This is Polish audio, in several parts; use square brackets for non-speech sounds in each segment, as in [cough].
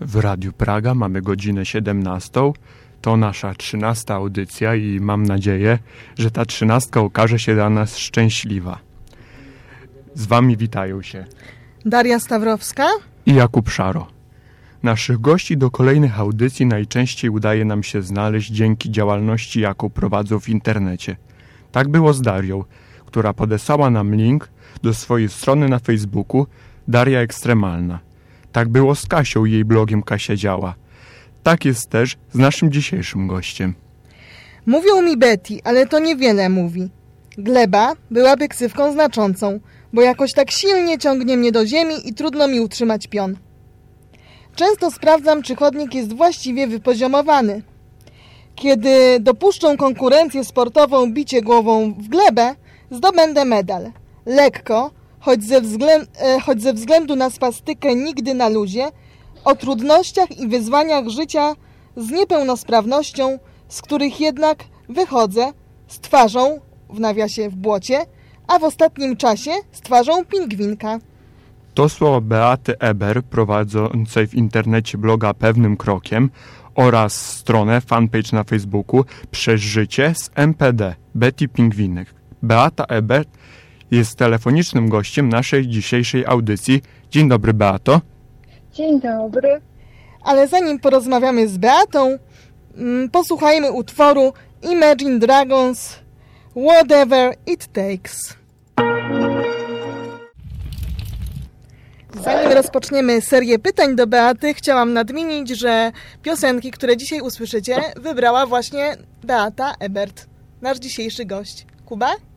W Radiu Praga mamy godzinę 17. To nasza trzynasta audycja i mam nadzieję, że ta trzynastka okaże się dla nas szczęśliwa. Z wami witają się Daria Stawrowska i Jakub Szaro. Naszych gości do kolejnych audycji najczęściej udaje nam się znaleźć dzięki działalności, jaką prowadzą w internecie. Tak było z Darią, która podesłała nam link do swojej strony na Facebooku Daria Ekstremalna. Tak było z Kasią i jej blogiem Kasia Działa. Tak jest też z naszym dzisiejszym gościem. Mówią mi Betty, ale to niewiele mówi. Gleba byłaby ksywką znaczącą, bo jakoś tak silnie ciągnie mnie do ziemi i trudno mi utrzymać pion. Często sprawdzam, czy chodnik jest właściwie wypoziomowany. Kiedy dopuszczą konkurencję sportową bicie głową w glebę, zdobędę medal. Lekko, choć ze, względ, e, choć ze względu na spastykę nigdy na luzie, o trudnościach i wyzwaniach życia z niepełnosprawnością, z których jednak wychodzę z twarzą, w nawiasie w błocie, a w ostatnim czasie z twarzą pingwinka. To słowa Beaty Eber, prowadzącej w internecie bloga Pewnym Krokiem oraz stronę, fanpage na Facebooku Przez Życie z MPD, Betty Pingwinek. Beata Eber jest telefonicznym gościem naszej dzisiejszej audycji. Dzień dobry, Beato. Dzień dobry. Ale zanim porozmawiamy z Beatą, mm, posłuchajmy utworu Imagine Dragons Whatever It Takes. Zanim rozpoczniemy serię pytań do Beaty, chciałam nadmienić, że piosenki, które dzisiaj usłyszycie, wybrała właśnie Beata Ebert, nasz dzisiejszy gość. Kuba?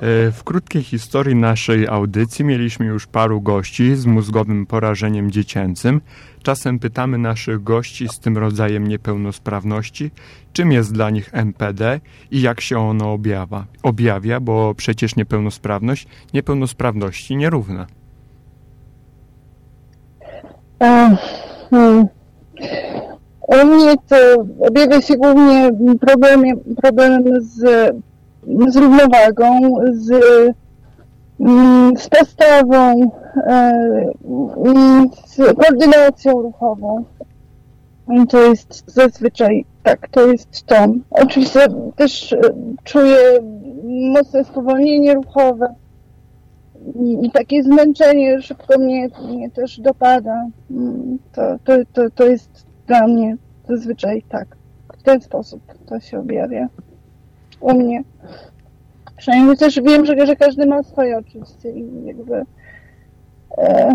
E, w krótkiej historii naszej audycji mieliśmy już paru gości z mózgowym porażeniem dziecięcym. Czasem pytamy naszych gości z tym rodzajem niepełnosprawności, czym jest dla nich MPD i jak się ono objawia, objawia bo przecież niepełnosprawność niepełnosprawności nierówna. Hmm. U mnie to objawia się głównie problemem, problemem z, z równowagą, z, mm, z postawą, e, z koordynacją ruchową. To jest zazwyczaj tak, to jest to. Oczywiście też e, czuję mocne spowolnienie ruchowe i, i takie zmęczenie szybko mnie, mnie też dopada. Mm, To, to, to, to jest dla mnie zazwyczaj tak. W ten sposób to się objawia u mnie. Przynajmniej też wiem, że, że każdy ma swoje oczywiście i jakby e,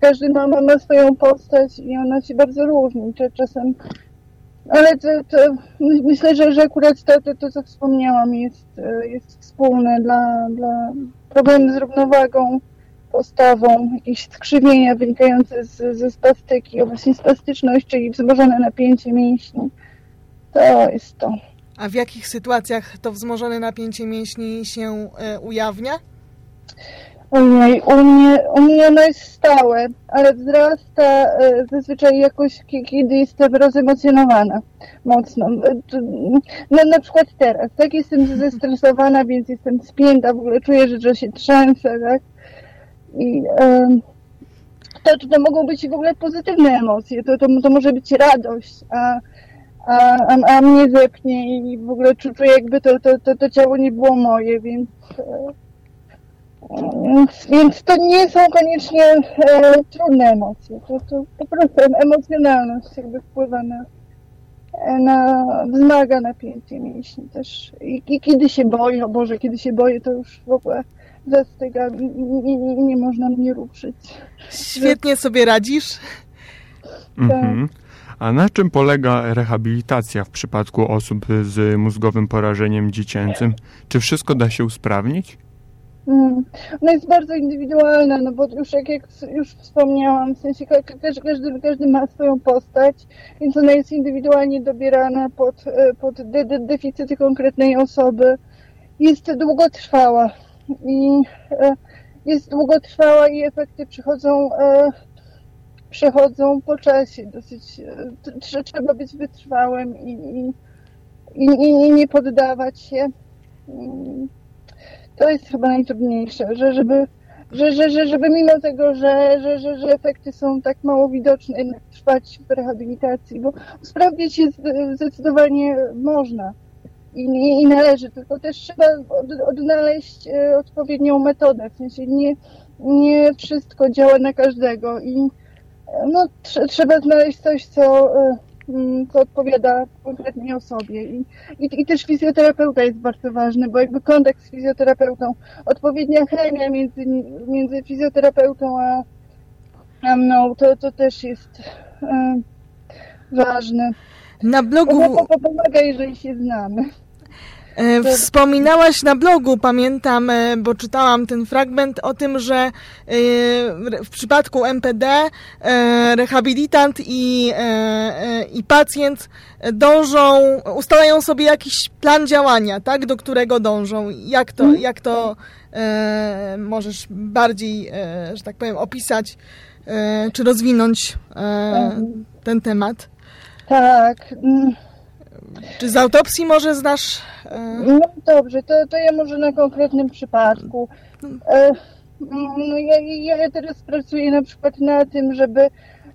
każdy ma, ma, swoją postać i ona się bardzo różni. Czasem ale to, to my- myślę, że, że akurat to, to, to, co wspomniałam, jest, e, jest wspólne dla, dla problemu z równowagą, postawą, jakieś skrzywienia wynikające z, ze spastyki, o właśnie spastyczność, czyli wzmożone napięcie mięśni. To jest to. A w jakich sytuacjach to wzmożone napięcie mięśni się e, ujawnia? Ojej, u mnie, u mnie ono jest stałe, ale wzrasta e, zazwyczaj jakoś, ki- kiedy jestem rozemocjonowana mocno. E, No, na przykład teraz, tak jestem zestresowana, więc jestem spięta, w ogóle czuję, że, że się trzęsę, tak? I to, to mogą być w ogóle pozytywne emocje, to, to, to może być radość, a, a, a, a mnie zepnie i w ogóle czu- czuję, jakby to, to, to, to ciało nie było moje, więc... E, więc, więc to nie są koniecznie e, trudne emocje. To, to po prostu em- emocjonalność jakby wpływa na, e, na wzmaga napięcie mięśni też. I, I kiedy się boję, o Boże, kiedy się boję, to już w ogóle zastygam i, i, nie można mnie ruszyć. Świetnie sobie radzisz? Mhm. A na czym polega rehabilitacja w przypadku osób z mózgowym porażeniem dziecięcym? Czy wszystko da się usprawnić? Mm. Ona jest bardzo indywidualna, no bo już jak, jak już wspomniałam, w sensie ka- ka- każdy, każdy, każdy ma swoją postać, więc ona jest indywidualnie dobierana pod, e, pod de, de, deficyty konkretnej osoby. Jest długotrwała i e, jest długotrwała i efekty przychodzą, przychodzą po czasie. Dosyć e, trzeba być wytrwałym i, i, i, i nie poddawać się. Mm. To jest chyba najtrudniejsze, że żeby że, że, że żeby mimo tego, że, że, że, że efekty są tak mało widoczne, jednak trwać w rehabilitacji, bo sprawdzić się zdecydowanie można i, i, należy, tylko też trzeba od, odnaleźć e, odpowiednią metodę, w sensie nie, nie wszystko działa na każdego i no, tr trzeba znaleźć coś, co, e, mm, co odpowiada konkretnie osobie. I, i, I też fizjoterapeuta jest bardzo ważny, bo jakby kontakt z fizjoterapeutą, odpowiednia chemia między, między fizjoterapeutą a, a mną, to, to też jest e, ważne. Na blogu... Pomaga, jeżeli się znamy. E, wspominałaś na blogu, pamiętam, e, bo czytałam ten fragment o tym, że e, w przypadku MPD rehabilitant i, i pacjent dążą, ustalają sobie jakiś plan działania, tak, do którego dążą. Jak to, mhm. jak to możesz bardziej, że tak powiem, opisać czy rozwinąć mhm. ten temat? Tak. Czy z autopsji może znasz? E... No dobrze, to, to ja może na konkretnym przypadku. E, no ja, ja teraz pracuję na przykład na tym, żeby,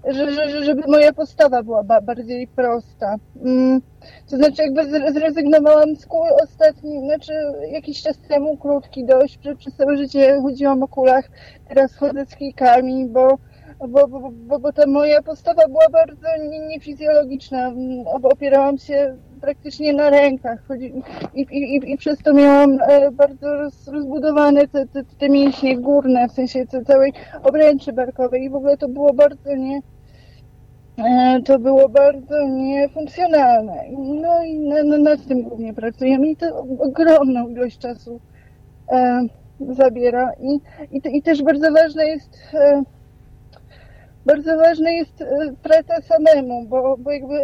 że, że, żeby moja postawa była bardziej prosta. Mm, to znaczy jakby zrezygnowałam z kół ostatni, znaczy jakiś czas temu, krótki dość, przez całe życie chodziłam o kulach, teraz chodzę z kijkami, bo bo, bo, bo, bo ta moja postawa była bardzo niefizjologiczna. Opierałam się praktycznie na rękach i, i, i, przez to miałam e, bardzo roz, rozbudowane te, te, te mięśnie górne, w sensie całej obręczy barkowej i w ogóle to było bardzo nie e, to było bardzo niefunkcjonalne. No i na, nad tym głównie pracujemy i to ogromną ilość czasu e, zabiera. I, i, I też bardzo ważne jest e, bardzo ważna jest praca samemu, bo, bo jakby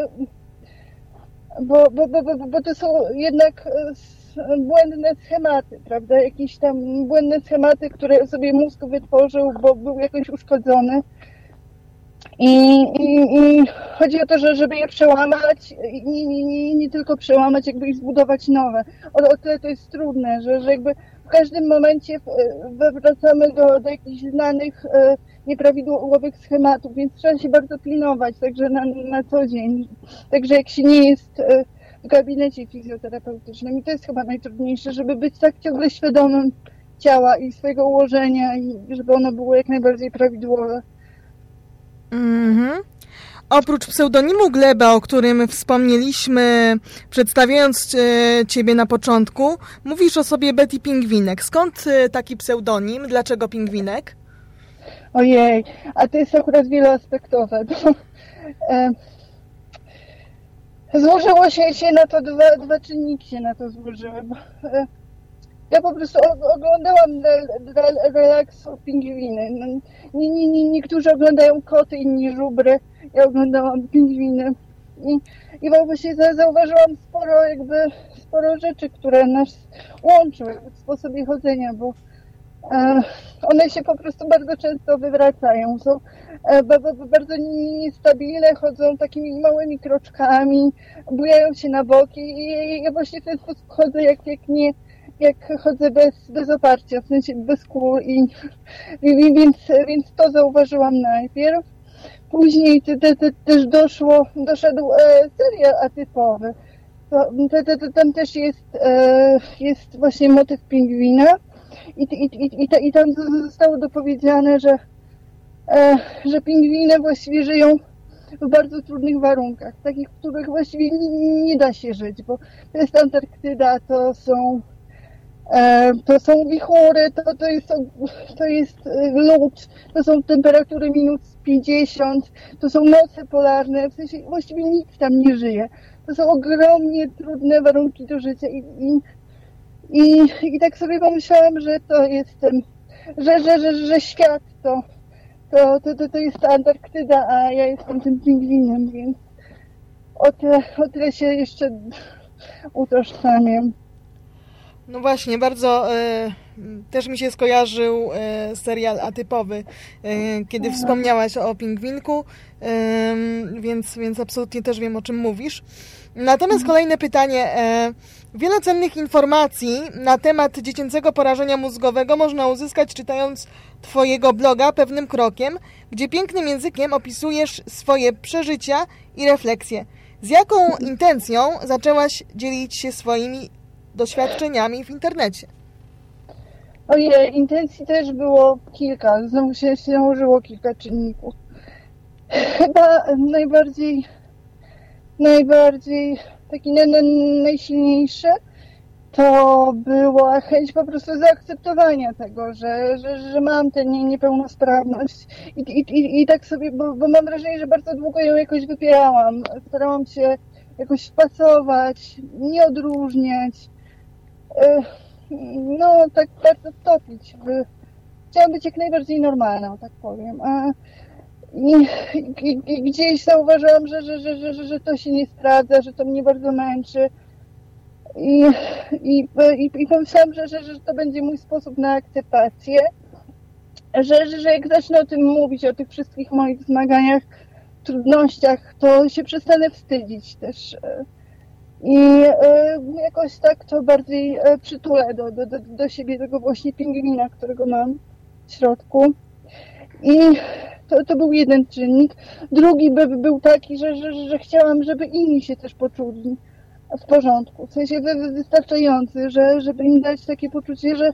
bo, bo, bo, bo, bo to są jednak e, błędne schematy, prawda? Jakieś tam błędne schematy, które sobie mózg wytworzył, bo był jakoś uszkodzony. I, i, i chodzi o to, że żeby je przełamać nie, nie, nie, nie tylko przełamać, jakby i zbudować nowe. O, o tyle to jest trudne, że, że jakby w każdym momencie wracamy do, do jakichś znanych e, nieprawidłowych schematów, więc trzeba się bardzo pilnować, także na, na co dzień. Także jak się nie jest e, w gabinecie fizjoterapeutycznym i to jest chyba najtrudniejsze, żeby być tak ciągle świadomym ciała i swojego ułożenia i żeby ono było jak najbardziej prawidłowe. Mhm. Oprócz pseudonimu Gleba, o którym wspomnieliśmy przedstawiając e, Ciebie na początku, mówisz o sobie Betty Pingwinek. Skąd e, taki pseudonim? Dlaczego Pingwinek? Ojej, a to jest akurat wieloaspektowe. To, e, złożyło się, się na to, dwa, dwa czynniki się na to złożyły. Bo, ja po prostu oglądałam relaksu pingwiny. No, nie, nie, nie, niektórzy oglądają koty, inni żubry. Ja oglądałam pingwiny. I, i właśnie zauważyłam sporo jakby sporo rzeczy, które nas łączyły w sposobie chodzenia, bo e, one się po prostu bardzo często wywracają. Są e, bardzo niestabilne, chodzą takimi małymi kroczkami, bujają się na boki i ja właśnie w ten sposób chodzę jak, jak nie jak chodzę bez, bez oparcia, w sensie bez kół i, i więc, więc to zauważyłam najpierw. Później te, te, te, też doszło, doszedł e, serial atypowy. To, te, te, tam też jest, e, jest właśnie motyw pingwina i, i, i, i, i tam zostało dopowiedziane, że, e, że pingwiny właściwie żyją w bardzo trudnych warunkach, takich, w których właściwie nie, nie da się żyć, bo to jest Antarktyda, to są to są wichury, to, to, jest, to jest e, lód, to są temperatury minus 50, to są noce polarne, w sensie właściwie nic tam nie żyje. To są ogromnie trudne warunki do życia i, i, i, i tak sobie pomyślałam, że to jest, że, że, że, że świat to, to, to, to jest Antarktyda, a ja jestem tym pingwinem, więc o tyle, o tyle się jeszcze utożsamiam. No właśnie, bardzo e, też mi się skojarzył e, serial atypowy, e, kiedy wspomniałaś o pingwinku, więc, więc absolutnie też wiem o czym mówisz. Natomiast kolejne pytanie. Wiele cennych informacji na temat dziecięcego porażenia mózgowego można uzyskać czytając Twojego bloga pewnym krokiem, gdzie pięknym językiem opisujesz swoje przeżycia i refleksje. Z jaką intencją zaczęłaś dzielić się swoimi doświadczeniami w internecie? Ojej, intencji też było kilka. Znowu się, nałożyło kilka czynników. Chyba najbardziej, najbardziej taki na, na, najsilniejszy to była chęć po prostu zaakceptowania tego, że, że, że mam tę nie, niepełnosprawność I, i, i, tak sobie, bo, bo mam wrażenie, że bardzo długo ją jakoś wypierałam. Starałam się jakoś wpasować, nie odróżniać. No, tak bardzo topić. Chciałam być jak najbardziej normalna, tak powiem. A, i, i, i, gdzieś zauważyłam, że, że, że, że, że to się nie sprawdza, że to mnie bardzo męczy. I, i, i, i pomyślałam, że, że, że to będzie mój sposób na akceptację, że, że, że jak zacznę o tym mówić, o tych wszystkich moich zmaganiach, trudnościach, to się przestanę wstydzić też. I e, jakoś tak to bardziej e, przytulę do, do, do, do siebie tego właśnie pingwina, którego mam w środku. I to, to był jeden czynnik. Drugi by, był taki, że, że, że chciałam, żeby inni się też poczuli w porządku, w sensie wystarczający, że, żeby im dać takie poczucie, że,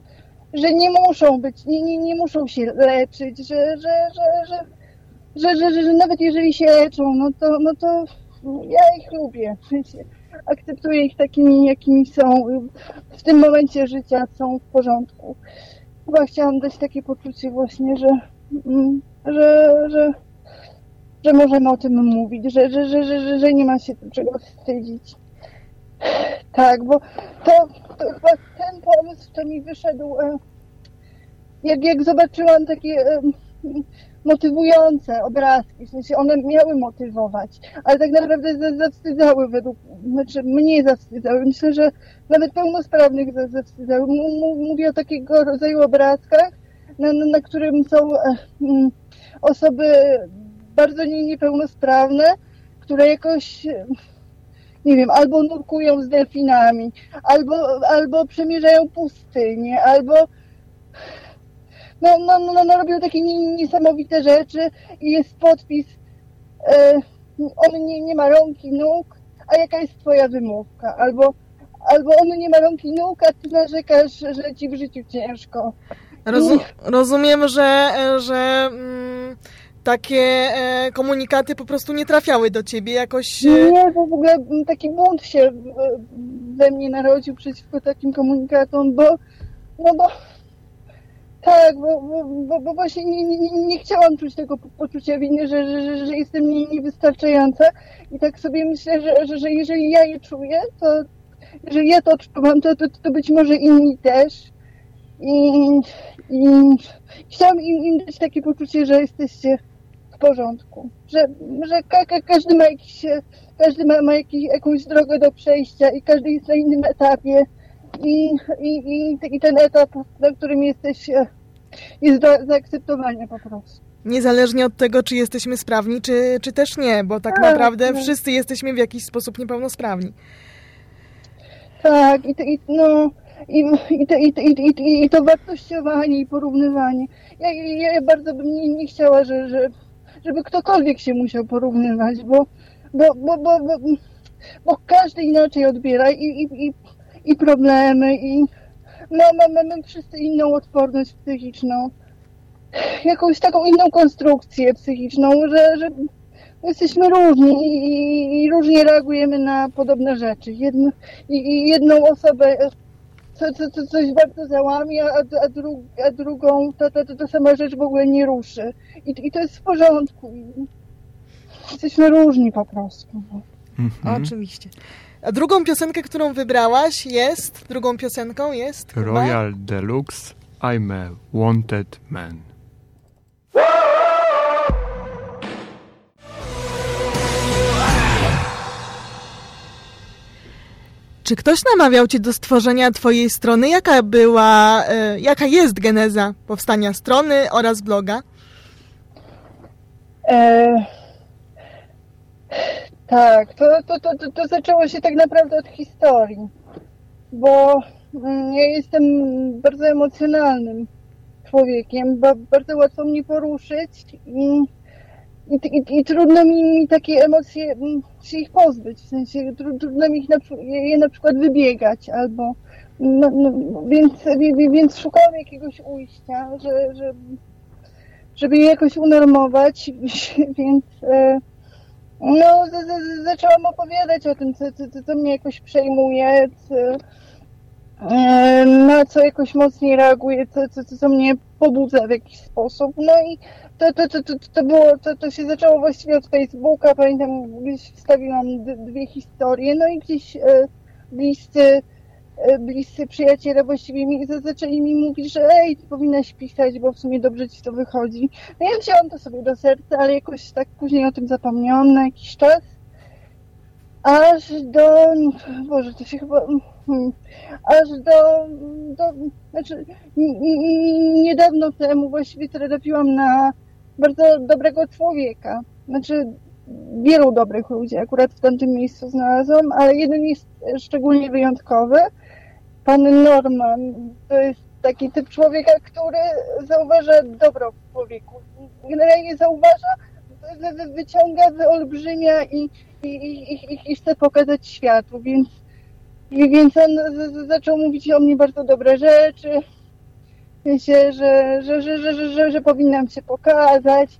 że nie muszą być, nie, nie, nie muszą się leczyć, że, że, że, że, że, że, że, że nawet jeżeli się leczą, no to, no to ja ich lubię, w sensie akceptuję ich takimi, jakimi są, w tym momencie życia są w porządku. Chyba chciałam dać takie poczucie właśnie, że, mm, że, że, że możemy o tym mówić, że, że, że, że, że nie ma się czego wstydzić. Tak, bo to, to chyba ten pomysł, to mi wyszedł, e, jak, jak zobaczyłam takie e, motywujące obrazki, w sensie one miały motywować, ale tak naprawdę zawstydzały według, znaczy mnie zawstydzały. Myślę, że nawet pełnosprawnych zawstydzały. Mówię o takiego rodzaju obrazkach, na, na, na którym są e, osoby bardzo niepełnosprawne, które jakoś nie wiem, albo nurkują z delfinami, albo, albo przemierzają pustynię, albo no, no, no, no, robią takie niesamowite rzeczy i jest podpis e, on nie, nie ma rąk i nóg, a jaka jest twoja wymówka? Albo, albo on nie ma rąk i nóg, a ty narzekasz, że ci w życiu ciężko. Rozum, rozumiem, że, że mm, takie e, komunikaty po prostu nie trafiały do ciebie jakoś... E... Nie, bo w ogóle taki bunt się we mnie narodził przeciwko takim komunikatom, bo no bo tak, bo, bo, bo właśnie nie, nie, nie chciałam czuć tego poczucia winy, że, że, że jestem nie, niewystarczająca. I tak sobie myślę, że, że, że jeżeli ja je czuję, to jeżeli ja to odczuwam, to, to, to być może inni też. I, i chciałam im, im dać takie poczucie, że jesteście w porządku, że, że ka, ka, każdy ma jakiś, każdy ma, ma jakiś, jakąś drogę do przejścia i każdy jest na innym etapie i, i, i, i ten etap, na którym jesteś, e, jest do zaakceptowania po prostu. Niezależnie od tego, czy jesteśmy sprawni, czy, czy też nie, bo tak, tak naprawdę no. wszyscy jesteśmy w jakiś sposób niepełnosprawni. Tak, i, to, i no, i, i, to, i, i, i to wartościowanie i porównywanie. Ja, ja bardzo bym nie, nie chciała, że, że, żeby ktokolwiek się musiał porównywać, bo, bo, bo, bo, bo, bo każdy inaczej odbiera i, i, i i problemy, i mamy, mamy wszyscy inną odporność psychiczną, jakąś taką inną konstrukcję psychiczną, że, że jesteśmy różni i, i, różnie reagujemy na podobne rzeczy. Jedno, i, i, jedną osobę co, co, co, coś bardzo załamie, a, a, dru, a drugą to, to, to, to sama rzecz w ogóle nie ruszy. I, i to jest w porządku. Jesteśmy różni po prostu. Mhm. Oczywiście. A drugą piosenkę, którą wybrałaś jest, drugą piosenką jest... Royal chyba? Deluxe, I'm a Wanted Man. Czy ktoś namawiał cię do stworzenia twojej strony? Jaka była, e, jaka jest geneza powstania strony oraz bloga? E, tak, to, to, to, to, zaczęło się tak naprawdę od historii, bo mm, ja jestem bardzo emocjonalnym człowiekiem, bardzo łatwo mnie poruszyć i, i, i, i trudno mi, mi, takie emocje mm, się ich pozbyć, w sensie trudno mi ich na, je na przykład wybiegać albo no, no, więc, więc szukałam jakiegoś ujścia, że, że, żeby je jakoś unormować, [laughs] więc e, no, z, z, zaczęłam opowiadać o tym, co, co, co mnie jakoś przejmuje, co, na co jakoś mocniej reaguje, co, co, co mnie pobudza w jakiś sposób. No i to, to, to, to, to było, to, to się zaczęło właściwie od Facebooka, pamiętam, gdzieś wstawiłam dwie historie, no i gdzieś bliscy E, bliscy przyjaciele właściwie mi, zaczęli mi mówić, że ej, ty powinnaś pisać, bo w sumie dobrze ci to wychodzi. No ja wzięłam to sobie do serca, ale jakoś tak później o tym zapomniałam na jakiś czas. Aż do... Boże, to się chyba... Hmm, aż do... do znaczy, niedawno temu właściwie trafiłam na bardzo dobrego człowieka. Znaczy, wielu dobrych ludzi akurat w tamtym miejscu znalazłam, ale jeden jest szczególnie wyjątkowy – Pan Norman to jest taki typ człowieka, który zauważa dobro w człowieku. Generalnie zauważa, wyciąga, wyolbrzymia i, i, i, i chce pokazać światu, więc, więc on zaczął mówić o mnie bardzo dobre rzeczy, w sensie, że, że, że, że, że, że powinnam się pokazać,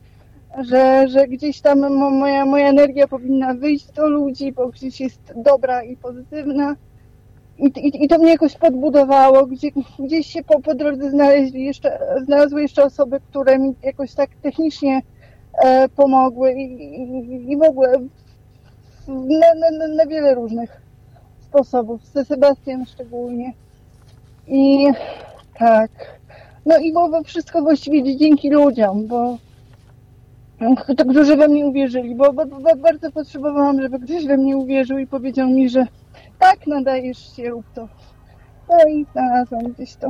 że, że gdzieś tam moja, moja energia powinna wyjść do ludzi, bo gdzieś jest dobra i pozytywna. I, i, to mnie jakoś podbudowało, gdzie, gdzieś się po, po drodze znaleźli jeszcze, znalazły jeszcze osoby, które mi jakoś tak technicznie e, pomogły i, i, i ogóle na, na, na wiele różnych sposobów, ze Sebastian szczególnie. I tak. No i bo wszystko właściwie dzięki ludziom, bo tak, którzy we mnie uwierzyli, bo, bo, bo bardzo potrzebowałam, żeby ktoś we mnie uwierzył i powiedział mi, że tak, nadajesz się, rób to. No i znalazłam gdzieś to.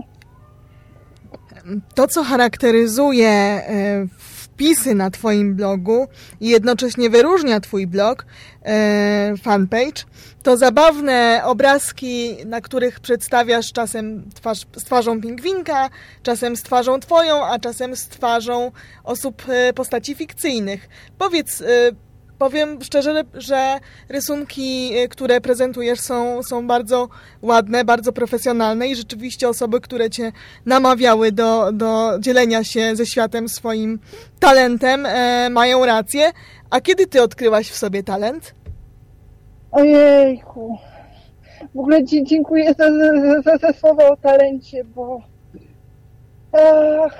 To, co charakteryzuje e, wpisy na Twoim blogu i jednocześnie wyróżnia Twój blog, e, fanpage, to zabawne obrazki, na których przedstawiasz czasem twarz, z twarzą pingwinka, czasem z twarzą Twoją, a czasem z twarzą osób, e, postaci fikcyjnych. Powiedz, powiem szczerze, że rysunki, y, które prezentujesz są, są bardzo ładne, bardzo profesjonalne i rzeczywiście osoby, które cię namawiały do, do dzielenia się ze światem swoim talentem, e, mają rację. A kiedy ty odkryłaś w sobie talent? Ojejku. W ogóle dziękuję za, za, za słowa o talencie, bo ach,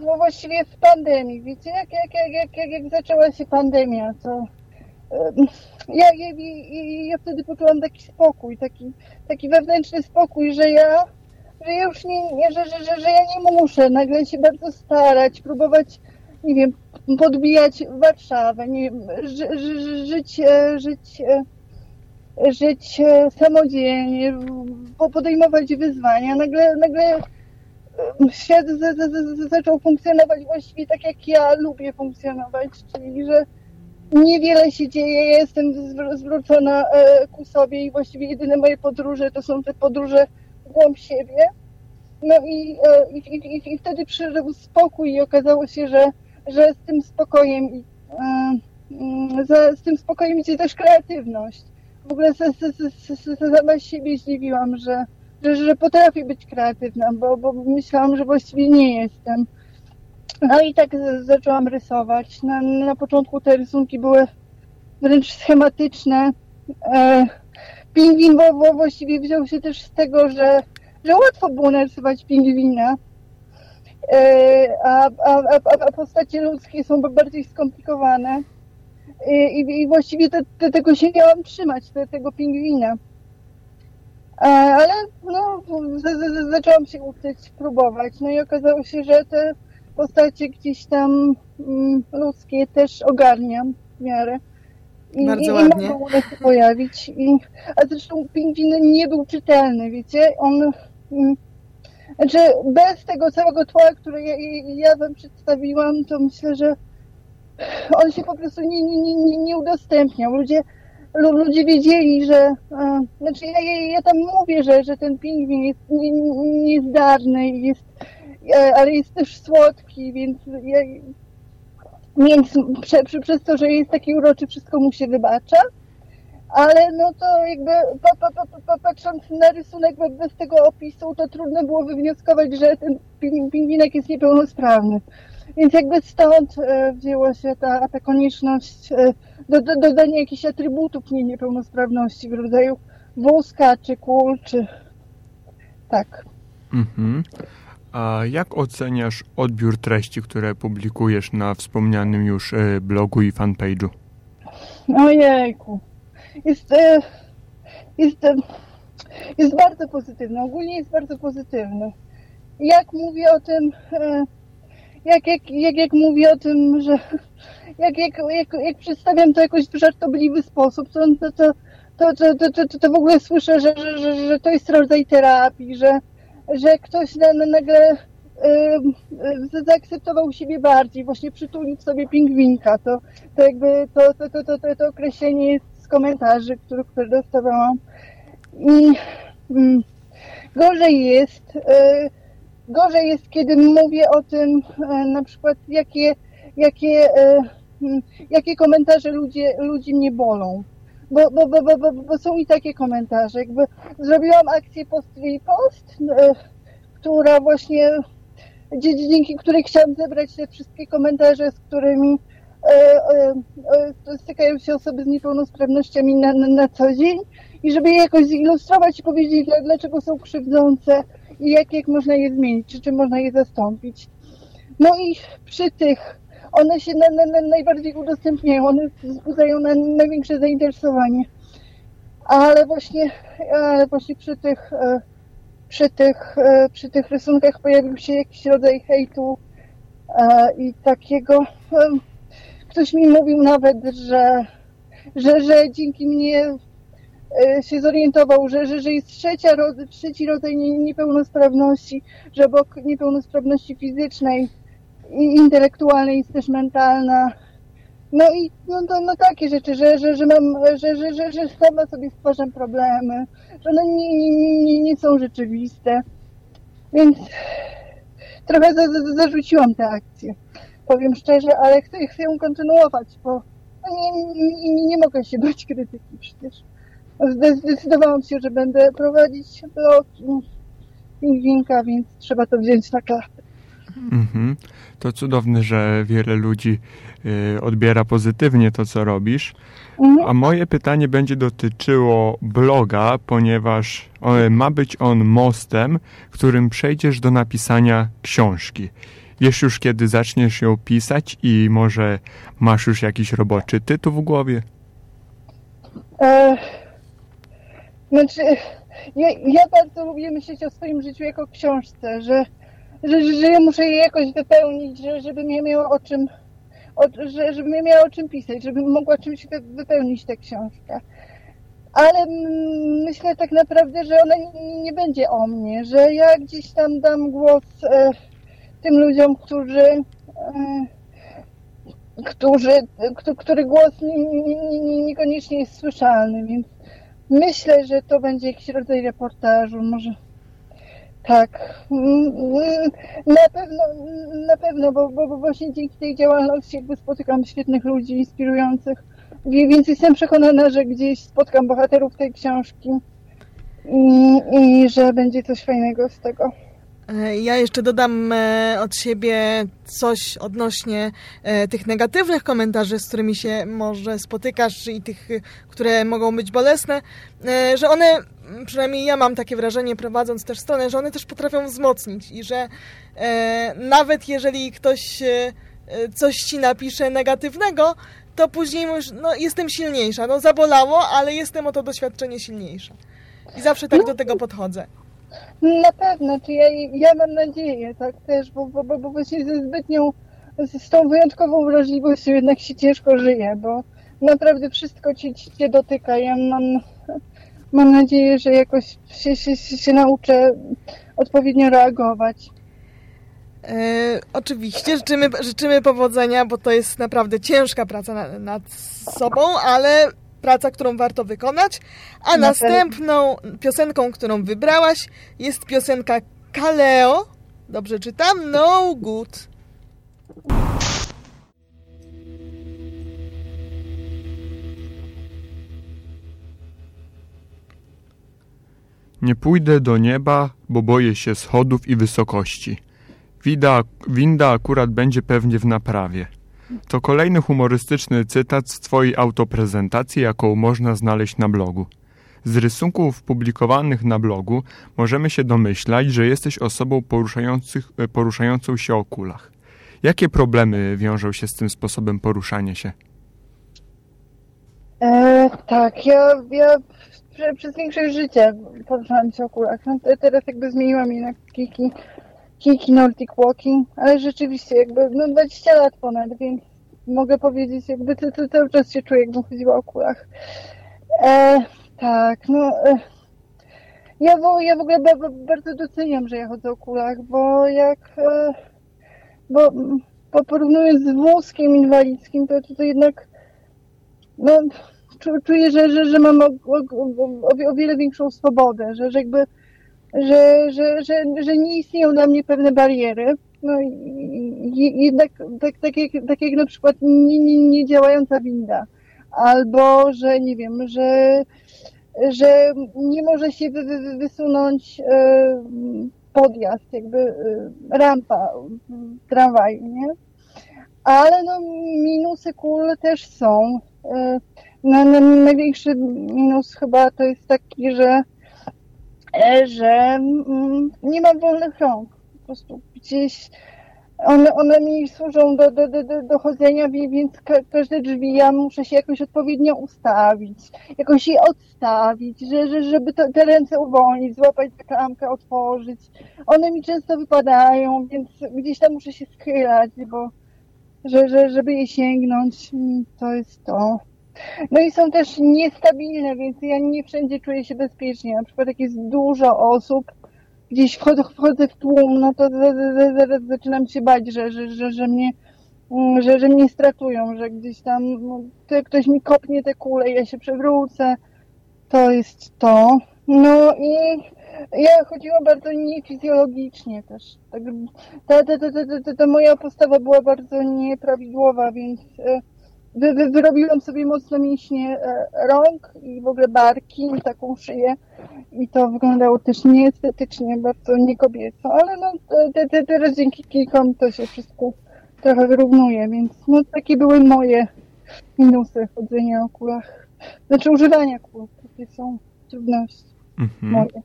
bo właściwie w pandemii, wiecie, jak, jak, jak, jak, jak, zaczęła się pandemia, to ja, ja, ja wtedy poczułam taki spokój, taki, taki wewnętrzny spokój, że ja, że ja już nie, nie że, że, że, że ja nie muszę nagle się bardzo starać, próbować, nie wiem, podbijać Warszawę, nie wiem, ży, ży, żyć, żyć, żyć samodzielnie, podejmować wyzwania. Nagle, nagle świat z, z, z, zaczął funkcjonować właściwie tak, jak ja lubię funkcjonować, czyli że niewiele się dzieje, ja jestem zwrócona e, ku sobie i właściwie jedyne moje podróże to są te podróże w głąb siebie. No i, e, i, i, i wtedy przyszedł spokój i okazało się, że, że z tym spokojem i z, z tym spokojem idzie też kreatywność. W ogóle sama siebie zdziwiłam, że, że, że potrafię być kreatywna, bo, bo myślałam, że właściwie nie jestem. No i tak zaczęłam rysować. Na, na początku te rysunki były wręcz schematyczne. E, pingwin bo, bo właściwie wziął się też z tego, że, że łatwo było narysować pingwina, e, a, a, a, a postacie ludzkie są bardziej skomplikowane. I, i, i właściwie te, te, tego się miałam trzymać, te, tego pingwina. E, ale no, zaczęłam się uczyć, próbować. No i okazało się, że te postacie gdzieś tam mm, ludzkie też ogarniam w miarę. I, Bardzo i, ładnie. I mogą one się pojawić. I, a zresztą pingwin nie był czytelny, wiecie? On... mm, Znaczy, bez tego całego tła, które ja, ja wam przedstawiłam, to myślę, że on się po prostu nie, nie, nie, nie- udostępniał. Ludzie, lu- ludzie wiedzieli, że... E, znaczy, ja, ja, tam mówię, że, że ten pingwin jest nie- nie- niezdarny, jest, e, ale jest też słodki, więc ja, więc prze, prze, przez to, że jest taki uroczy, wszystko mu się wybacza. Ale no to jakby pa, pa, pa, pa, pa, patrząc na rysunek be- bez tego opisu, to trudno było wywnioskować, że ten ping- pingwinek jest niepełnosprawny. Więc jakby stąd e, wzięła się ta, ta konieczność do, do, dodania jakichś atrybutów nie, niepełnosprawności w rodzaju wózka czy kul, czy tak. Mhm. A jak oceniasz odbiór treści, które publikujesz na wspomnianym już e, blogu i fanpage'u? Ojejku. Jest, e, jest, jest bardzo pozytywny. Ogólnie jest bardzo pozytywny. Jak mówię o tym, e, jak, jak, jak, jak mówię o tym, że jak, jak, jak, jak przedstawiam to jakoś w żartobliwy sposób, to, to, to, to, to, to, to w ogóle słyszę, że, że, że, że to jest rodzaj terapii, że, że ktoś nagle yy, zaakceptował siebie bardziej, właśnie przytulił sobie pingwinka. To, to jakby to, to, to, to, to, to określenie z komentarzy, które, które dostawałam. I gorzej jest, yy, gorzej jest, kiedy mówię o tym, na przykład jakie, jakie jakie komentarze ludzie, ludzi mnie bolą. Bo, bo, bo, bo, bo, są i takie komentarze. Jakby zrobiłam akcję post post, e, która właśnie dzięki której chciałam zebrać te wszystkie komentarze, z którymi e, e, stykają się osoby z niepełnosprawnościami na, na, na co dzień i żeby je jakoś zilustrować i powiedzieć, dla- dlaczego są krzywdzące i jak, jak można je zmienić, czy czym można je zastąpić. No i przy tych one się na, na, na najbardziej udostępniają, one wzbudzają na, największe zainteresowanie. Ale właśnie, ale właśnie przy tych, e, przy tych, e, przy tych rysunkach pojawił się jakiś rodzaj hejtu e, i takiego. Ktoś mi mówił nawet, że, że, że dzięki mnie się zorientował, że, że, że jest trzecia, trzeci rodzaj nie- niepełnosprawności, że obok niepełnosprawności fizycznej i intelektualnej jest też mentalna. No i no, no takie rzeczy, że, że, że mam, że, że, że, że sama sobie stwarzam problemy, że one nie, nie, nie, nie są rzeczywiste. Więc trochę za, za, zarzuciłam tę akcję. Powiem szczerze, ale chcę, chcę ją kontynuować, bo no nie, nie, nie, mogę się bać krytyki przecież. Zde- Zdecydowałam się, że będę prowadzić blog pingwinka, więc trzeba to wziąć na klatę. Mhm. To cudowne, że wiele ludzi y, odbiera pozytywnie to, co robisz. Mhm. A moje pytanie będzie dotyczyło bloga, ponieważ on, ma być on mostem, którym przejdziesz do napisania książki. Wiesz już, kiedy zaczniesz ją pisać i może masz już jakiś roboczy tytuł w głowie? E, znaczy, ja, ja bardzo lubię myśleć o swoim życiu jako książce, że, że, że ja muszę je jakoś wypełnić, że, żebym ja miała o czym, o, że, żebym ja miała o czym pisać, żebym mogła czymś wy, wypełnić tę książkę. Ale myślę tak naprawdę, że ona nie, będzie o mnie, że ja gdzieś tam dam głos e, tym ludziom, którzy e, którzy, kto- który głos nie, nie, nie, niekoniecznie jest słyszalny, więc myślę, że to będzie jakiś rodzaj reportażu, może tak. Mm, mm, Na pewno, na pewno, bo, bo, bo właśnie dzięki tej działalności jakby spotykam świetnych ludzi inspirujących, więc jestem przekonana, że gdzieś spotkam bohaterów tej książki i, i że będzie coś fajnego z tego. E, Ja jeszcze dodam e, od siebie coś odnośnie e, tych negatywnych komentarzy, z którymi się może spotykasz i tych, które mogą być bolesne, że one, przynajmniej ja mam takie wrażenie prowadząc też stronę, że one też potrafią wzmocnić i że nawet jeżeli ktoś coś ci napisze negatywnego, to później już, no jestem silniejsza. No zabolało, ale jestem o to doświadczenie silniejsza. I zawsze tak do tego podchodzę. Na pewno, czy ja, ja mam nadzieję, tak też, bo, bo, bo, właśnie ze zbytnią, z, tą wyjątkową wrażliwością jednak się ciężko żyje, bo, naprawdę wszystko ci, ci cię dotyka. Ja mam, mam nadzieję, że jakoś się, się, się, się nauczę odpowiednio reagować. E, oczywiście życzymy, życzymy powodzenia, bo to jest naprawdę ciężka praca na, nad sobą, ale praca, którą warto wykonać. A Na następną piosenką, którą wybrałaś, jest piosenka Kaleo. Dobrze czytam? No Good. Nie pójdę do nieba, bo boję się schodów i wysokości. Wida, winda akurat będzie pewnie w naprawie. To kolejny humorystyczny cytat z Twojej autoprezentacji, jaką można znaleźć na blogu. Z rysunków publikowanych na blogu możemy się domyślać, że jesteś osobą poruszającą się o kulach. Jakie problemy wiążą się z tym sposobem poruszania się? E, tak, ja, ja prze, przez większość życia poruszałam się o kulach. No, te- teraz jakby zmieniłam je na kiki, kiki Nordic Walking, ale rzeczywiście jakby no 20 lat ponad, więc mogę powiedzieć jakby to, to, cały czas się czuję jakbym chodziła o kulach. E, tak, no e, ja, w, ja w ogóle ba, ba, bardzo doceniam, że ja chodzę o kulach, bo jak e, bo, bo porównując z wózkiem inwalidzkim, to, to, jednak no, czu- czuję, że, że, że mam o, o, o, o wiele większą swobodę, że, że jakby, że, że, że, że nie istnieją dla mnie pewne bariery. No i, i jednak tak, tak, jak, tak jak na przykład nie, nie, nie działająca winda, albo że nie wiem, że, że nie może się wy, wy, wy- wysunąć e, podjazd, jakby e, rampa w tramwaju, nie? Ale no minusy kul też są. E, no, największy minus chyba to jest taki, że, e, że mm, nie mam wolnych rąk. Po prostu gdzieś one, one mi służą do, do, do, do, chodzenia, więc ka, każde drzwi ja muszę się jakoś odpowiednio ustawić, jakoś je odstawić, że, że, żeby to, te ręce uwolnić, złapać klamkę, otworzyć. One mi często wypadają, więc gdzieś tam muszę się schylać, bo że, że, żeby je sięgnąć, mm, to jest to. No i są też niestabilne, więc ja nie wszędzie czuję się bezpiecznie. Na przykład jak jest dużo osób, gdzieś wchodzę, wchodzę w tłum, no to za- za- za- zaraz zaczynam się bać, że, że, że, że mnie mm, że, że mnie stratują, że gdzieś tam no, to ktoś mi kopnie te kule, ja się przewrócę. To jest to. No i ja chodziłam bardzo niefizjologicznie też. Tak, ta, ta, ta, ta, ta, ta moja postawa była bardzo nieprawidłowa, więc e, wy, wy, wyrobiłam sobie mocno mięśnie e, rąk i w ogóle barki, taką szyję i to wyglądało też nieestetycznie, bardzo niekobieco, ale no te, te, teraz dzięki kilkom to się wszystko trochę wyrównuje, więc no takie były moje minusy chodzenia o kulach. Znaczy używania kul, takie są trudności Mhm. moje.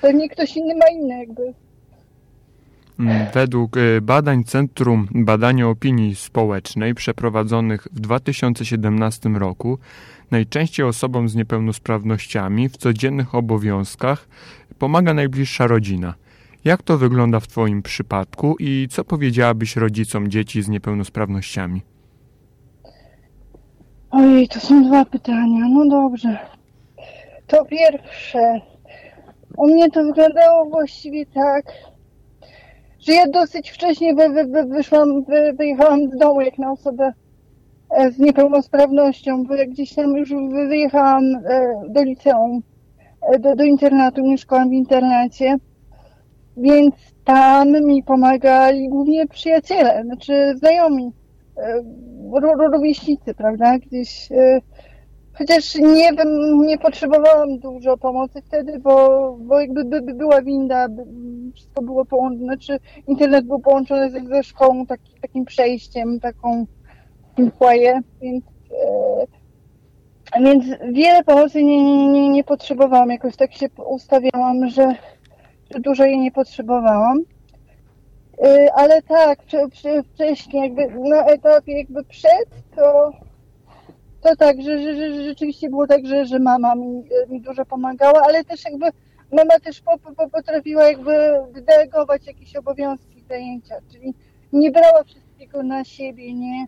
Pewnie ktoś inny ma inne jakby. Mm, Według y, badań Centrum Badania Opinii Społecznej przeprowadzonych w 2017 roku, najczęściej osobom z niepełnosprawnościami w codziennych obowiązkach pomaga najbliższa rodzina. Jak to wygląda w Twoim przypadku i co powiedziałabyś rodzicom dzieci z niepełnosprawnościami? Ojej, to są dwa pytania. No dobrze. To pierwsze. U mnie to wyglądało właściwie tak, że ja dosyć wcześnie wy, wy, wy, wyszłam, wy, wyjechałam z domu jak na osobę e, z niepełnosprawnością, bo jak gdzieś tam już wy, wyjechałam e, do liceum, e, do, do internatu, mieszkałam w internacie, więc tam mi pomagali głównie przyjaciele, znaczy znajomi ró- ró- rówieśnicy, prawda? Gdzieś. Chociaż nie nie potrzebowałam dużo pomocy wtedy, bo, bo jakby by, by była winda, by, wszystko było połączone, znaczy internet był połączony ze, ze szkołą, taki, takim przejściem, taką foyer, więc, e, więc wiele pomocy nie, nie, nie, potrzebowałam. Jakoś tak się ustawiałam, że, że dużo jej nie potrzebowałam. E, ale tak, wcze- wcze- wcześniej, jakby na etapie jakby przed, to to tak, że, że, że rzeczywiście było tak, że, że mama mi, mi dużo pomagała, ale też jakby mama też po, po, potrafiła jakby delegować jakieś obowiązki, zajęcia, czyli nie brała wszystkiego na siebie, nie,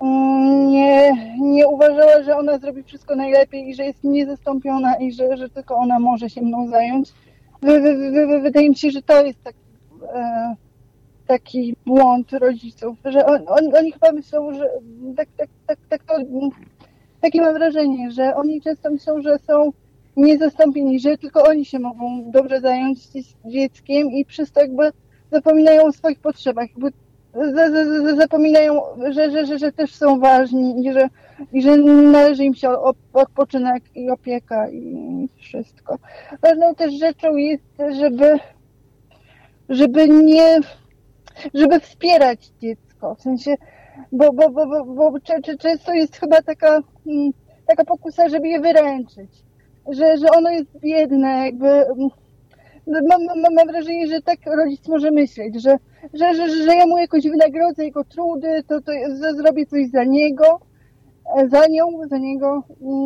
mm, nie, nie uważała, ona zrobi wszystko najlepiej i że jest niezastąpiona i że, że tylko ona może się mną zająć. Wy, wy, wy, wydaje mi się, że to jest taki, e, taki błąd rodziców, że on, on, oni chyba myślą, że tak, tak, tak, tak to, takie mam wrażenie, że oni często myślą, że są niezastąpieni, że tylko oni się mogą dobrze zająć dzieckiem i przez to jakby zapominają o swoich potrzebach, jakby zapominają, że, że, że, że też są ważni i że, i że należy im się odpoczynek i opieka i wszystko. Ważną też rzeczą jest, żeby, żeby nie, żeby wspierać dziecko, w sensie, bo, bo, bo, bo, bo często jest chyba taka, mm, taka pokusa, żeby je wyręczyć, że, że ono jest biedne, jakby mam, mam, mam wrażenie, że tak rodzic może myśleć, że, że, że, że ja mu jakoś wynagrodzę jego trudy, to, to zrobię coś za niego, e, za nią, za niego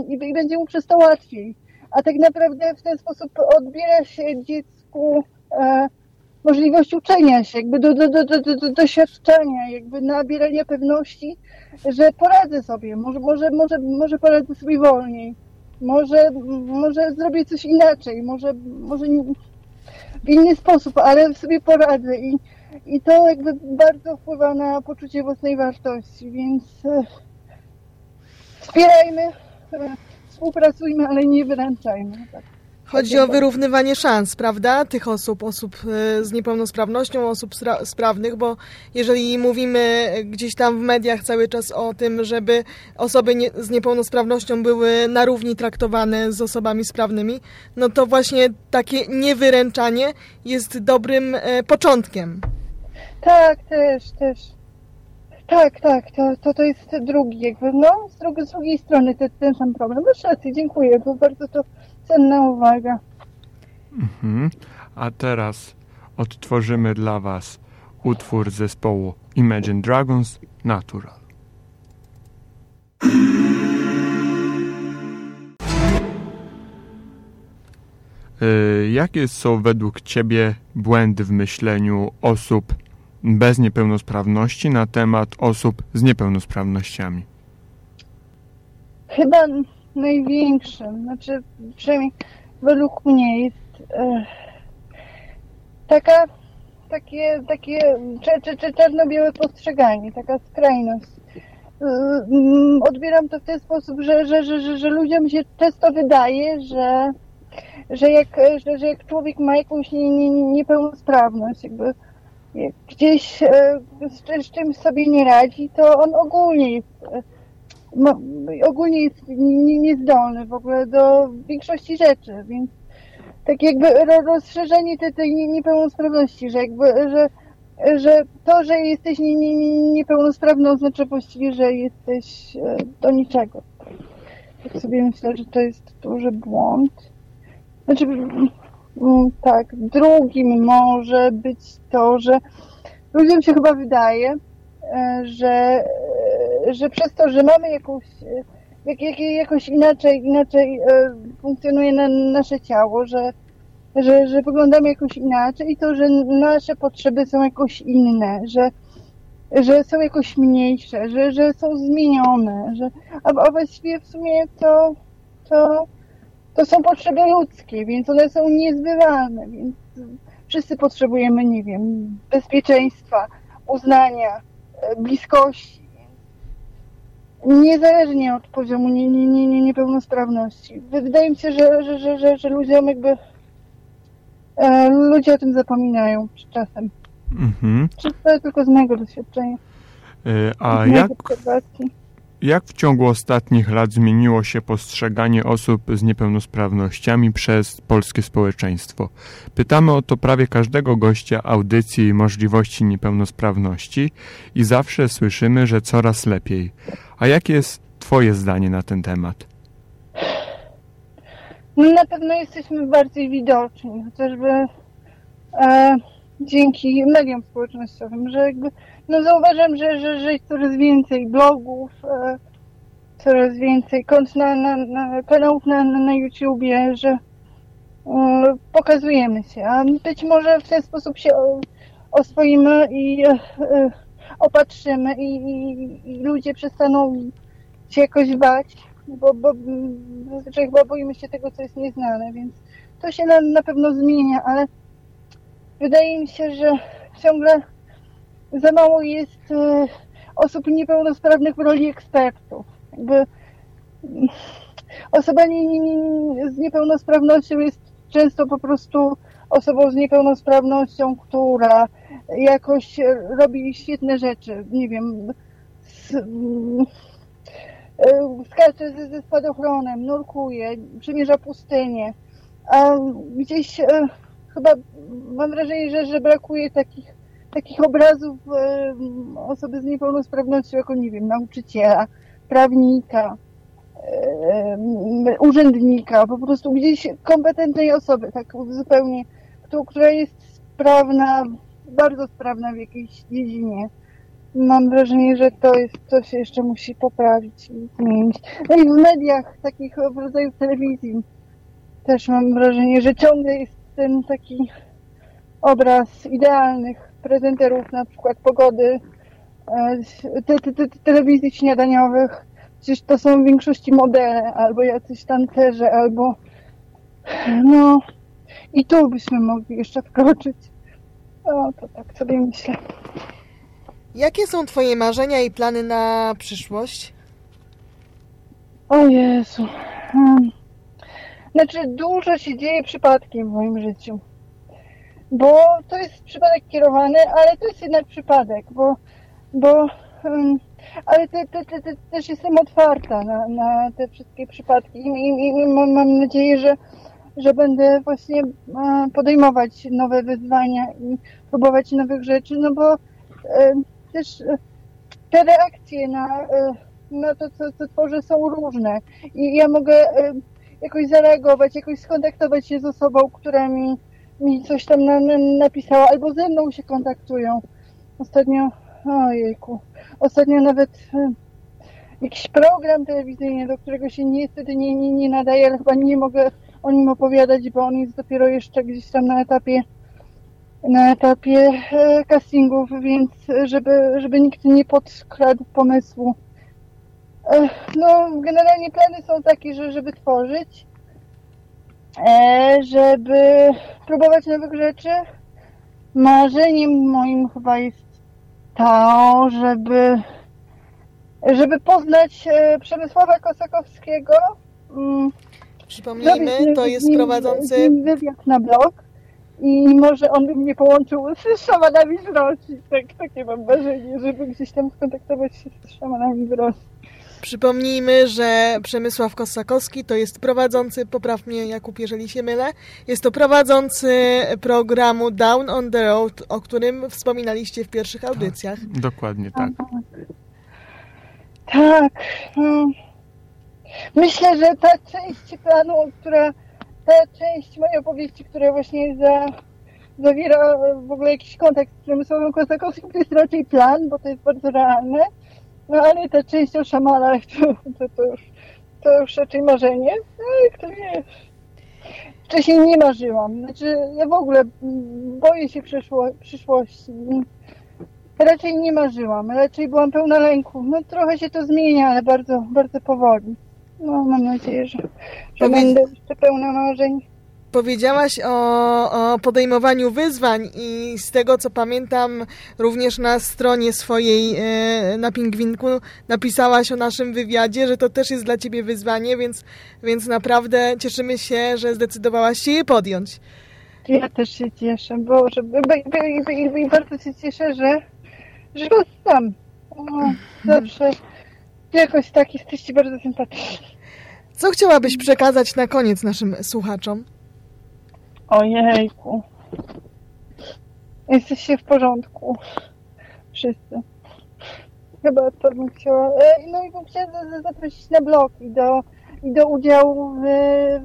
i, i będzie mu przez to łatwiej. A tak naprawdę w ten sposób odbiera się dziecku e, możliwość uczenia się, jakby do, do, do, do, do doświadczenia, jakby nabierania pewności, że poradzę sobie, może, może, może, może poradzę sobie wolniej, może, może zrobię coś inaczej, może, może w inny sposób, ale sobie poradzę i, i to jakby bardzo wpływa na poczucie własnej wartości, więc e, wspierajmy, e, współpracujmy, ale nie wyręczajmy. Tak. Chodzi o wyrównywanie szans, prawda? Tych osób, osób e, z niepełnosprawnością, osób sprawnych, bo jeżeli mówimy gdzieś tam w mediach cały czas o tym, żeby osoby nie, z niepełnosprawnością były na równi traktowane z osobami sprawnymi, no to właśnie takie niewyręczanie jest dobrym e, początkiem. Tak, też, też. Tak, tak, to, to, to jest drugi, jakby, no, z, drugiej, z drugiej strony ten, ten sam problem. Masz rację, dziękuję, bo bardzo to cenna uwaga. Mhm. A teraz odtworzymy dla Was utwór zespołu Imagine Dragons Natural. Y, jakie są według Ciebie błędy w myśleniu osób bez niepełnosprawności na temat osób z niepełnosprawnościami? Chyba największym, znaczy przynajmniej według mnie jest e, taka, takie, takie czarno-białe postrzeganie, taka skrajność. Mm, odbieram to w ten sposób, że, że, że, że, ludziom się często wydaje, że, że, jak, że, że jak człowiek ma jakąś nie, nie, niepełnosprawność, jakby gdzieś e, z, z czymś sobie nie radzi, to on ogólnie jest no, ogólnie jest niezdolny w ogóle do większości rzeczy, więc tak jakby rozszerzenie tej, tej niepełnosprawności, że jakby, że, że to, że jesteś nie, nie, niepełnosprawny oznacza właściwie, że jesteś e, do niczego. Tak sobie myślę, że to jest duży błąd. Znaczy, mm, tak, drugim może być to, że ludziom się chyba wydaje, e, że że przez to, że mamy jakąś, jak, jak, jakoś inaczej, inaczej e, funkcjonuje na, nasze ciało, że, że, że wyglądamy jakoś inaczej i to, że nasze potrzeby są jakoś inne, że, że są jakoś mniejsze, że, że są zmienione, że, a, a właściwie w sumie to, to, to są potrzeby ludzkie, więc one są niezbywalne, więc wszyscy potrzebujemy, nie wiem, bezpieczeństwa, uznania, e, bliskości, niezależnie od poziomu nie, nie, nie, nie, niepełnosprawności. Wydaje mi się, że, że, że, że, że ludziom jakby e, ludzie o tym zapominają z czasem. Mhm. To tylko z mojego doświadczenia. E, a jak, jak w ciągu ostatnich lat zmieniło się postrzeganie osób z niepełnosprawnościami przez polskie społeczeństwo? Pytamy o to prawie każdego gościa audycji możliwości niepełnosprawności i zawsze słyszymy, że coraz lepiej. A jakie jest Twoje zdanie na ten temat? No na pewno jesteśmy bardziej widoczni, chociażby e, dzięki mediom społecznościowym, że no zauważam, że, że, że jest coraz więcej blogów, e, coraz więcej kont na, na, na kanałów na, na, na YouTubie, że e, pokazujemy się, a być może w ten sposób się oswoimy i e, opatrzymy i, i, i ludzie przestaną się jakoś bać bo, bo zazwyczaj chyba boimy się tego, co jest nieznane, więc to się na, na pewno zmienia, ale wydaje mi się, że ciągle za mało jest e, osób niepełnosprawnych w roli ekspertów. Jakby mm, osoba z niepełnosprawnością jest często po prostu osobą z niepełnosprawnością, która jakoś robi świetne rzeczy. Nie wiem, mm, e, skacze ze, ze spadochronem, nurkuje, przemierza pustynię. A gdzieś e, chyba mam wrażenie, że, że brakuje takich, takich obrazów e, osoby z niepełnosprawnością, jako nie wiem, nauczyciela, prawnika, e, urzędnika, po prostu gdzieś kompetentnej osoby, tak zupełnie, która jest sprawna, bardzo sprawna w jakiejś dziedzinie. Mam wrażenie, że to jest, się jeszcze musi poprawić i zmienić. No i w mediach, takich w rodzaju telewizji, też mam wrażenie, że ciągle jest ten taki obraz idealnych prezenterów, na przykład pogody, e, te, te, te, telewizji śniadaniowych. Przecież to są w większości modele, albo jacyś tancerze, albo no i tu byśmy mogli jeszcze wkroczyć. O, to tak sobie myślę. Jakie są Twoje marzenia i plany na przyszłość? O Jezu. Hmm. Znaczy, dużo się dzieje przypadkiem w moim życiu. Bo to jest przypadek kierowany, ale to jest jednak przypadek, bo, bo um, ale te, te, te, te, też jestem otwarta na, na te wszystkie przypadki i, i, i mam, nadzieję, że, że będę właśnie podejmować nowe wyzwania i próbować nowych rzeczy, no bo e, też e, te reakcje na, e, na to, co, co tworzę są różne i ja mogę jakoś zareagować, jakoś skontaktować się z osobą, która mi, mi coś tam na, na, napisała, albo ze mną się kontaktują. Ostatnio, ojejku, ostatnio nawet y, jakiś program telewizyjny, do którego się niestety nie, nie, nie nadaje, ale chyba nie mogę o nim opowiadać, bo on jest dopiero jeszcze gdzieś tam na etapie na etapie e, castingów, więc żeby, żeby nikt nie podkradł pomysłu no, generalnie plany są takie, że żeby tworzyć, e, żeby próbować nowych rzeczy. Marzeniem moim chyba jest to, żeby żeby poznać e, Przemysława Kosakowskiego. Mm, Przypomnijmy, to jest prowadzący wywiad na blog i może on by mnie połączył z szamanami z Rosji. Tak, takie mam marzenie, żeby gdzieś tam skontaktować się z szamanami z Rosji. Przypomnijmy, że Przemysław Kosakowski to jest prowadzący, popraw mnie Jakub, jeżeli się mylę, jest to prowadzący programu Down on the Road, o którym wspominaliście w pierwszych audycjach. Tak, dokładnie tak. Tak. Hmm. Myślę, że ta część planu, która, ta część mojej opowieści, która właśnie za, zawiera w ogóle jakiś kontekst z Przemysławem Kosakowskim, to jest raczej plan, bo to jest bardzo realne no ale ta część o szamanach [laughs] to, to, to, już, to już raczej marzenie. No i kto wie. Wcześniej nie marzyłam. Znaczy ja w ogóle boję się przyszło, przyszłości. Raczej nie marzyłam. Raczej byłam pełna lęku. No trochę się to zmienia, ale bardzo, bardzo powoli. No mam nadzieję, że, że będę jeszcze pełna marzeń. Powiedziałaś o, o, podejmowaniu wyzwań i z tego co pamiętam również na stronie swojej e, na Pingwinku napisałaś o naszym wywiadzie, że to też jest dla Ciebie wyzwanie, więc, więc naprawdę cieszymy się, że zdecydowałaś się je podjąć. Ja też się cieszę, bo i bardzo się cieszę, że, że sam. zawsze jakoś tak jesteście bardzo sympatyczni. Co chciałabyś przekazać na koniec naszym słuchaczom? Ojejku. Jesteście w porządku. Wszyscy. Chyba to bym chciała. E, no i bym chciała zaprosić na blog i do, i do udziału w,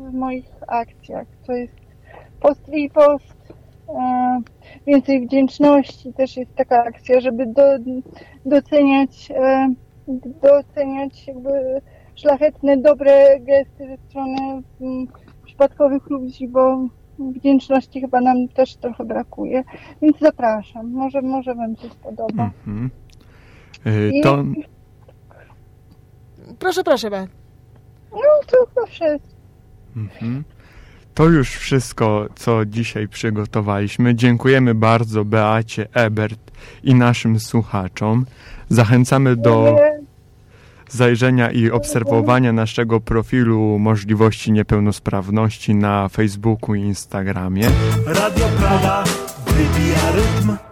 w moich akcjach. To jest post i post. E, więcej wdzięczności. Też jest taka akcja, żeby do, doceniać, e, doceniać jakby szlachetne, dobre gesty ze strony mm, przypadkowych ludzi, bo wdzięczności chyba nam też trochę brakuje, więc zapraszam. Może, może Wam się spodoba. Mm -hmm. to... Proszę, proszę, Be. No to chyba wszystko. Mhm. To już wszystko, co dzisiaj przygotowaliśmy. Dziękujemy bardzo Beacie Ebert i naszym słuchaczom. Zachęcamy do zajrzenia i obserwowania naszego profilu możliwości niepełnosprawności na Facebooku i Instagramie. Radio Praga wybija rytm.